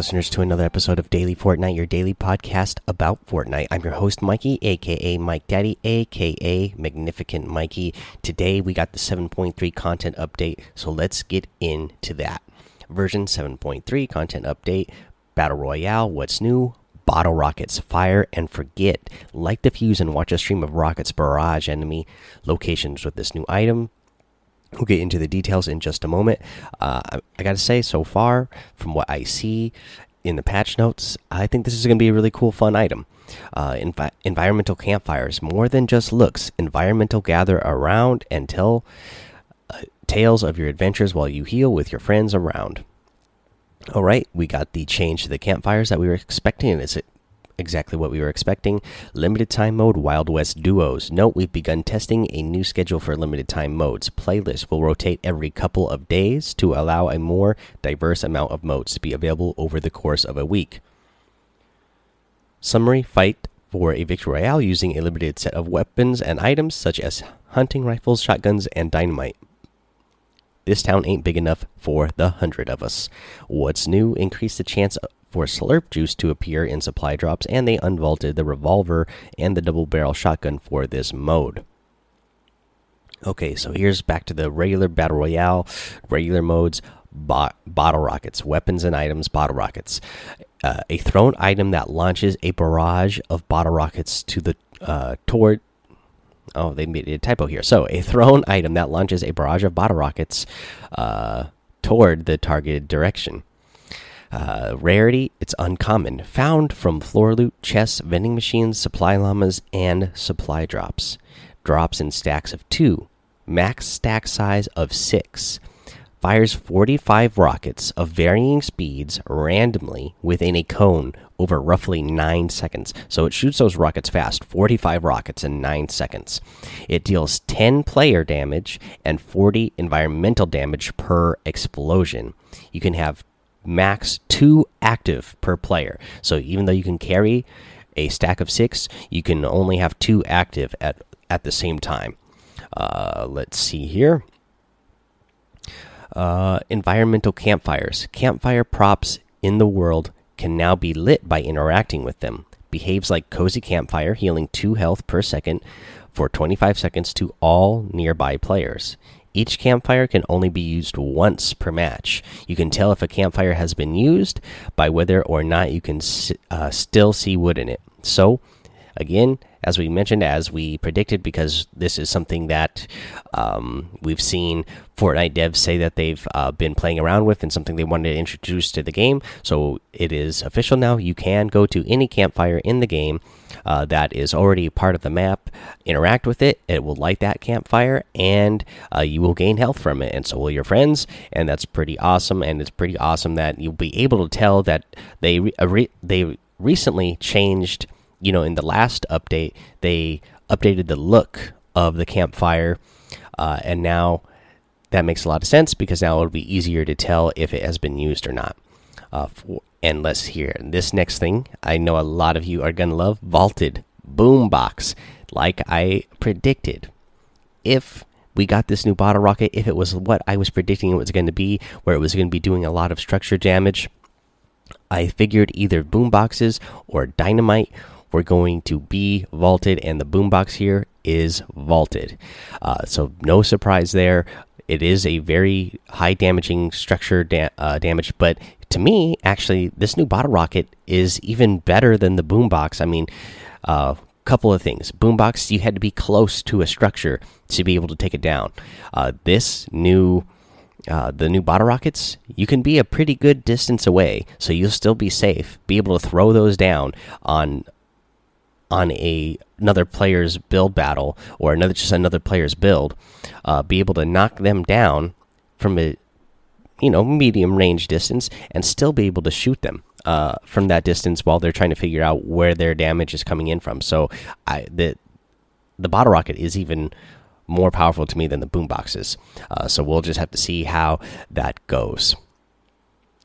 listeners, to another episode of Daily Fortnite, your daily podcast about Fortnite. I'm your host, Mikey, aka Mike Daddy, aka Magnificent Mikey. Today, we got the 7.3 content update, so let's get into that. Version 7.3 content update Battle Royale, what's new? Bottle rockets, fire and forget. Light the fuse and watch a stream of rockets barrage enemy locations with this new item. We'll get into the details in just a moment. Uh, I, I got to say, so far, from what I see in the patch notes, I think this is going to be a really cool, fun item. Uh, envi environmental campfires, more than just looks. Environmental gather around and tell uh, tales of your adventures while you heal with your friends around. All right, we got the change to the campfires that we were expecting. Is it exactly what we were expecting. Limited time mode Wild West duos. Note we've begun testing a new schedule for limited time modes. Playlists will rotate every couple of days to allow a more diverse amount of modes to be available over the course of a week. Summary Fight for a victory royale using a limited set of weapons and items such as hunting rifles, shotguns, and dynamite. This town ain't big enough for the hundred of us. What's new? Increase the chance for slurp juice to appear in supply drops, and they unvaulted the revolver and the double barrel shotgun for this mode. Okay, so here's back to the regular battle royale, regular modes, bo bottle rockets, weapons and items, bottle rockets. Uh, a thrown item that launches a barrage of bottle rockets to the uh, toward. Oh, they made a typo here. So, a thrown item that launches a barrage of bottle rockets uh, toward the targeted direction. Uh, rarity, it's uncommon. Found from floor loot, chests, vending machines, supply llamas, and supply drops. Drops in stacks of two. Max stack size of six. Fires 45 rockets of varying speeds randomly within a cone over roughly 9 seconds. So it shoots those rockets fast 45 rockets in 9 seconds. It deals 10 player damage and 40 environmental damage per explosion. You can have max two active per player. So even though you can carry a stack of six, you can only have two active at at the same time. Uh, let's see here. Uh, environmental campfires. Campfire props in the world can now be lit by interacting with them. Behaves like cozy campfire, healing 2 health per second for 25 seconds to all nearby players. Each campfire can only be used once per match. You can tell if a campfire has been used by whether or not you can uh, still see wood in it. So, again, as we mentioned, as we predicted, because this is something that um, we've seen Fortnite devs say that they've uh, been playing around with and something they wanted to introduce to the game. So it is official now. You can go to any campfire in the game uh, that is already part of the map, interact with it. It will light that campfire, and uh, you will gain health from it, and so will your friends. And that's pretty awesome. And it's pretty awesome that you'll be able to tell that they re they recently changed you know, in the last update, they updated the look of the campfire, uh, and now that makes a lot of sense because now it'll be easier to tell if it has been used or not. Uh, for, and let's hear this next thing. I know a lot of you are gonna love vaulted boombox, like I predicted. If we got this new bottle rocket, if it was what I was predicting it was going to be, where it was going to be doing a lot of structure damage, I figured either boomboxes or dynamite we're going to be vaulted, and the boombox here is vaulted. Uh, so no surprise there. It is a very high damaging structure da uh, damage, but to me, actually, this new bottle rocket is even better than the boombox. I mean, a uh, couple of things. Boombox, you had to be close to a structure to be able to take it down. Uh, this new uh, the new bottle rockets, you can be a pretty good distance away, so you'll still be safe. Be able to throw those down on on a another player's build battle or another just another player's build, uh, be able to knock them down from a you know medium range distance and still be able to shoot them uh, from that distance while they're trying to figure out where their damage is coming in from. So I the the bottle rocket is even more powerful to me than the boom boxes. Uh, so we'll just have to see how that goes.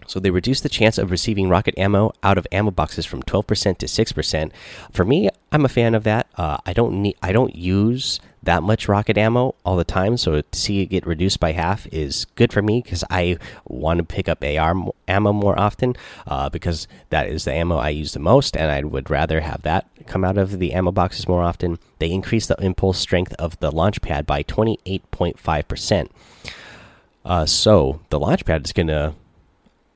So they reduce the chance of receiving rocket ammo out of ammo boxes from 12% to 6%. For me, I'm a fan of that. Uh, I don't need I don't use that much rocket ammo all the time, so to see it get reduced by half is good for me because I want to pick up AR ammo more often uh, because that is the ammo I use the most, and I would rather have that come out of the ammo boxes more often. They increase the impulse strength of the launch pad by 28.5%. Uh, so the launch pad is going to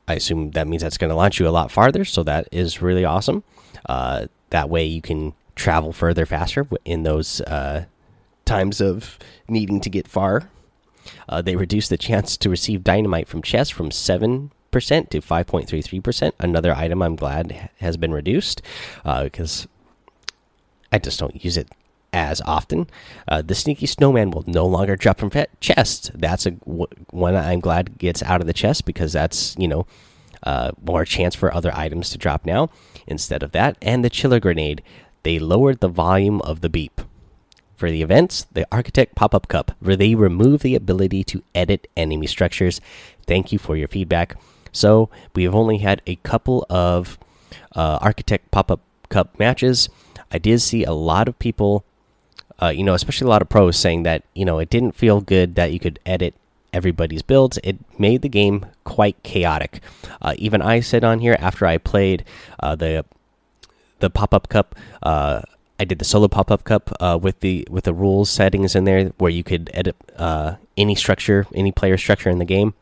I assume that means that's going to launch you a lot farther. So that is really awesome. Uh, that way you can travel further faster in those uh, times of needing to get far. Uh, they reduce the chance to receive dynamite from chests from 7% to 5.33%. Another item I'm glad has been reduced because uh, I just don't use it as often. Uh, the sneaky snowman will no longer drop from chests. That's a one I'm glad gets out of the chest because that's you know uh, more chance for other items to drop now instead of that. And the chiller grenade, they lowered the volume of the beep. For the events, the Architect Pop Up Cup, where they remove the ability to edit enemy structures. Thank you for your feedback. So we have only had a couple of uh, Architect Pop Up Cup matches. I did see a lot of people uh, you know, especially a lot of pros saying that you know it didn't feel good that you could edit everybody's builds. It made the game quite chaotic. Uh, even I said on here after I played uh, the the pop up cup. Uh, I did the solo pop up cup uh, with the with the rules settings in there where you could edit uh, any structure, any player structure in the game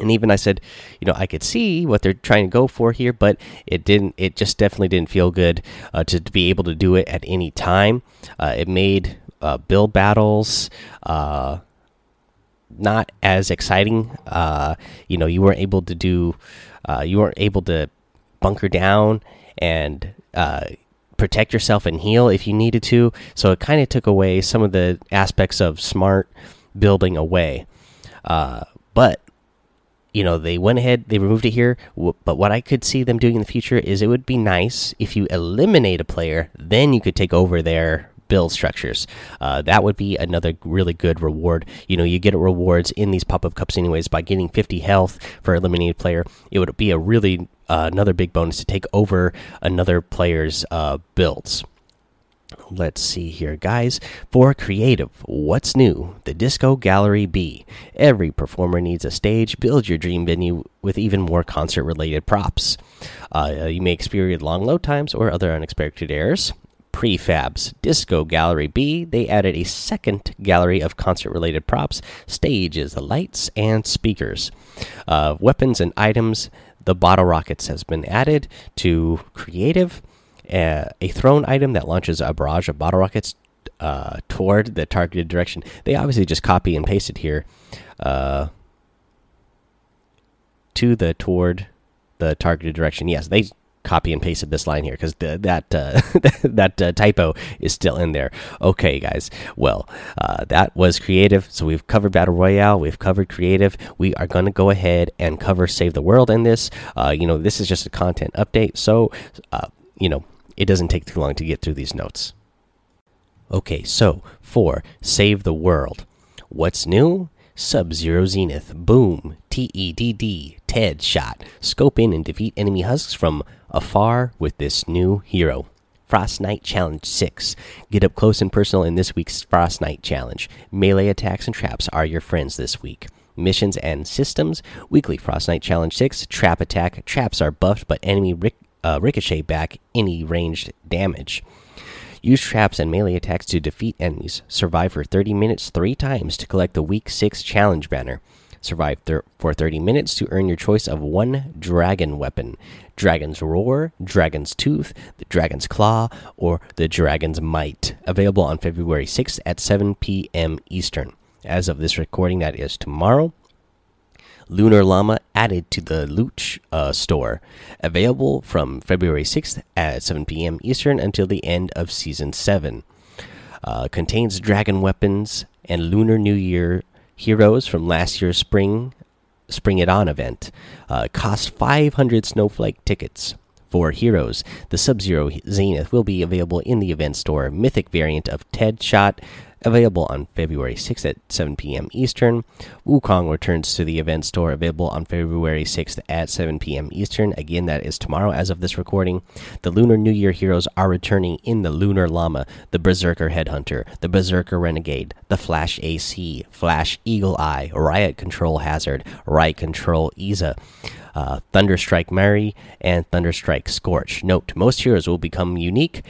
and even I said, you know, I could see what they're trying to go for here, but it didn't. It just definitely didn't feel good uh, to, to, be able to do it at any time. Uh, it made uh, build battles uh, not as exciting. Uh, you know, you weren't able to do. Uh, you weren't able to bunker down and protect yourself and heal if you needed to. So it kind of took away some of the aspects of smart building away. but you know they went ahead they removed it here. But what i could see them doing in the future is it would be nice if you eliminate a player then you could take over their build structures. Uh, that would be another really good reward. You know you get rewards in these pop-up cups anyways by getting 50 health for eliminated player. It would be a really uh, another big bonus to take over another player's uh, builds Let's see here, guys. For creative, what's new? The Disco Gallery B. Every performer needs a stage. Build your dream venue with even more concert related props. Uh, you may experience long load times or other unexpected errors. Prefabs Disco Gallery B. They added a second gallery of concert related props, stages, the lights, and speakers. Uh, weapons and items. The bottle rockets has been added to creative a, a thrown item that launches a barrage of bottle rockets uh, toward the targeted direction. They obviously just copy and pasted here uh, to the toward the targeted direction. Yes, they copy and pasted this line here because that uh, that uh, typo is still in there. Okay, guys. Well, uh, that was creative. So we've covered battle royale. We've covered creative. We are going to go ahead and cover save the world in this. Uh, you know, this is just a content update. So, uh, you know, it doesn't take too long to get through these notes. Okay, so for Save the World, what's new? Sub Zero Zenith, Boom, TEDD, TED Shot. Scope in and defeat enemy husks from afar with this new hero. Frost Knight Challenge 6. Get up close and personal in this week's Frost Knight Challenge. Melee attacks and traps are your friends this week. Missions and systems. Weekly Frost Knight Challenge 6. Trap attack. Traps are buffed, but enemy uh, ricochet back any ranged damage. Use traps and melee attacks to defeat enemies. Survive for 30 minutes three times to collect the Week 6 Challenge banner. Survive for 30 minutes to earn your choice of one dragon weapon Dragon's Roar, Dragon's Tooth, the Dragon's Claw, or the Dragon's Might. Available on February 6th at 7 p.m. Eastern. As of this recording, that is tomorrow. Lunar Llama added to the Loot uh, store. Available from February 6th at 7 p.m. Eastern until the end of Season 7. Uh, contains dragon weapons and Lunar New Year heroes from last year's spring Spring It On event. Uh, cost 500 snowflake tickets. For heroes, the Sub Zero Zenith will be available in the event store. Mythic variant of Ted Shot available on February 6th at 7 p.m. Eastern. Wukong returns to the event store, available on February 6th at 7 p.m. Eastern. Again, that is tomorrow as of this recording. The Lunar New Year heroes are returning in the Lunar Llama, the Berserker Headhunter, the Berserker Renegade, the Flash AC, Flash Eagle Eye, Riot Control Hazard, Riot Control Iza. Uh, Thunderstrike Mary and Thunderstrike Scorch. Note: Most heroes will become unique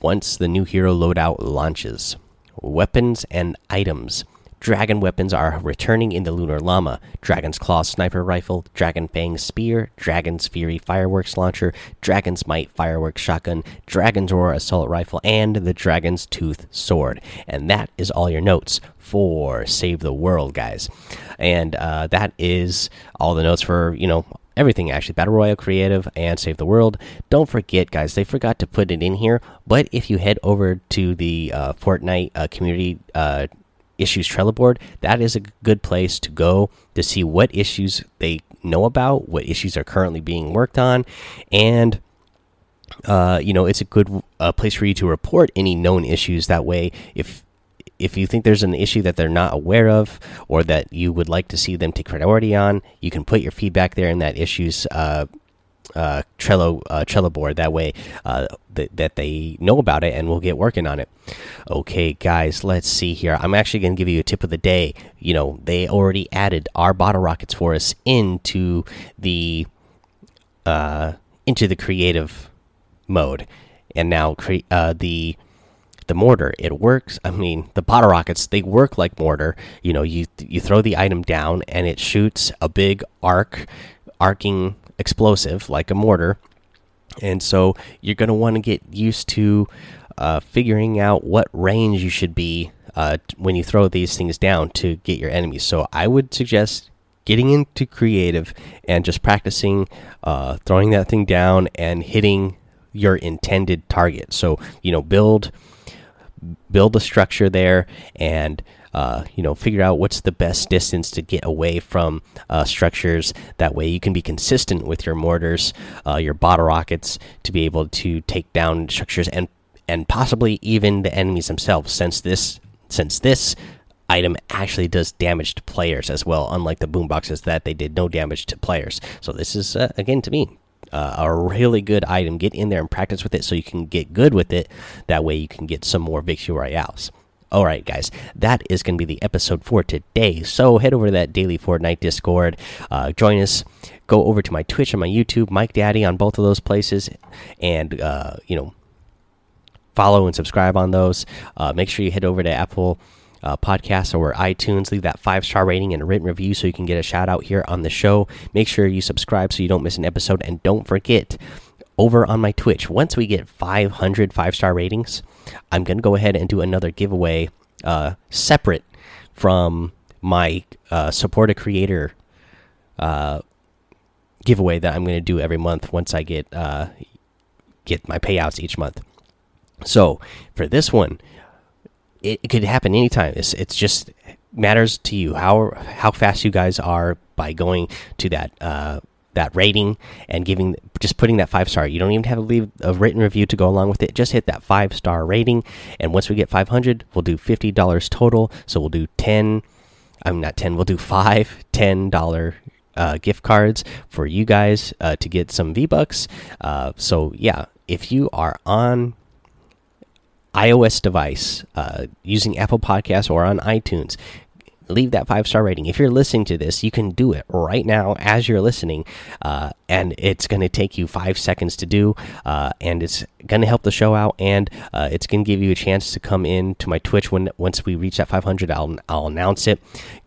once the new hero loadout launches. Weapons and items. Dragon weapons are returning in the Lunar Llama. Dragon's Claw Sniper Rifle, Dragon Fang Spear, Dragon's Fury Fireworks Launcher, Dragon's Might Fireworks Shotgun, Dragon's Roar Assault Rifle, and the Dragon's Tooth Sword. And that is all your notes for Save the World, guys. And uh, that is all the notes for, you know, everything actually battle royale creative and save the world don't forget guys they forgot to put it in here but if you head over to the uh, fortnite uh, community uh, issues Trello board, that is a good place to go to see what issues they know about, what issues are currently being worked on, and uh, you know it's a good uh, place for you to report any known issues. That way, if if you think there's an issue that they're not aware of or that you would like to see them take priority on, you can put your feedback there in that issues uh, uh, Trello uh, Trello board. That way, uh, th that they know about it and we'll get working on it. Okay, guys, let's see here. I'm actually going to give you a tip of the day. You know, they already added our bottle rockets for us into the uh, into the creative mode, and now cre uh, the the mortar it works i mean the bottle rockets they work like mortar you know you you throw the item down and it shoots a big arc arcing explosive like a mortar. And so you're going to want to get used to uh, figuring out what range you should be uh, when you throw these things down to get your enemies. So I would suggest getting into creative and just practicing uh, throwing that thing down and hitting your intended target. So you know, build build a structure there and uh, you know, figure out what's the best distance to get away from uh, structures. That way, you can be consistent with your mortars, uh, your bottle rockets, to be able to take down structures and and possibly even the enemies themselves. Since this since this item actually does damage to players as well, unlike the boomboxes that they did no damage to players. So this is uh, again to me uh, a really good item. Get in there and practice with it so you can get good with it. That way you can get some more victory royales. All right, guys, that is going to be the episode for today. So head over to that daily Fortnite Discord, uh, join us. Go over to my Twitch and my YouTube, Mike Daddy, on both of those places, and uh, you know, follow and subscribe on those. Uh, make sure you head over to Apple uh, Podcasts or iTunes. Leave that five star rating and a written review so you can get a shout out here on the show. Make sure you subscribe so you don't miss an episode, and don't forget over on my Twitch. Once we get 500 five star ratings, I'm going to go ahead and do another giveaway uh, separate from my uh, support a creator uh, giveaway that I'm going to do every month once I get uh, get my payouts each month. So for this one, it, it could happen anytime. It's it's just matters to you how how fast you guys are by going to that uh, that rating and giving just putting that five star. You don't even have to leave a written review to go along with it. Just hit that five star rating, and once we get 500, we'll do fifty dollars total. So we'll do ten. I'm not ten. We'll do five ten dollar uh, gift cards for you guys uh, to get some V bucks. Uh, so yeah, if you are on iOS device uh, using Apple Podcasts or on iTunes, leave that five star rating. If you're listening to this, you can do it right now as you're listening, uh, and it's going to take you five seconds to do, uh, and it's going to help the show out, and uh, it's going to give you a chance to come in to my Twitch when once we reach that 500. I'll I'll announce it,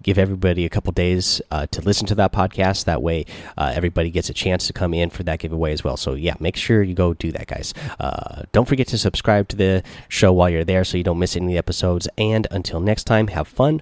give everybody a couple days uh, to listen to that podcast. That way, uh, everybody gets a chance to come in for that giveaway as well. So yeah, make sure you go do that, guys. Uh, don't forget to subscribe to the show while you're there, so you don't miss any episodes. And until next time, have fun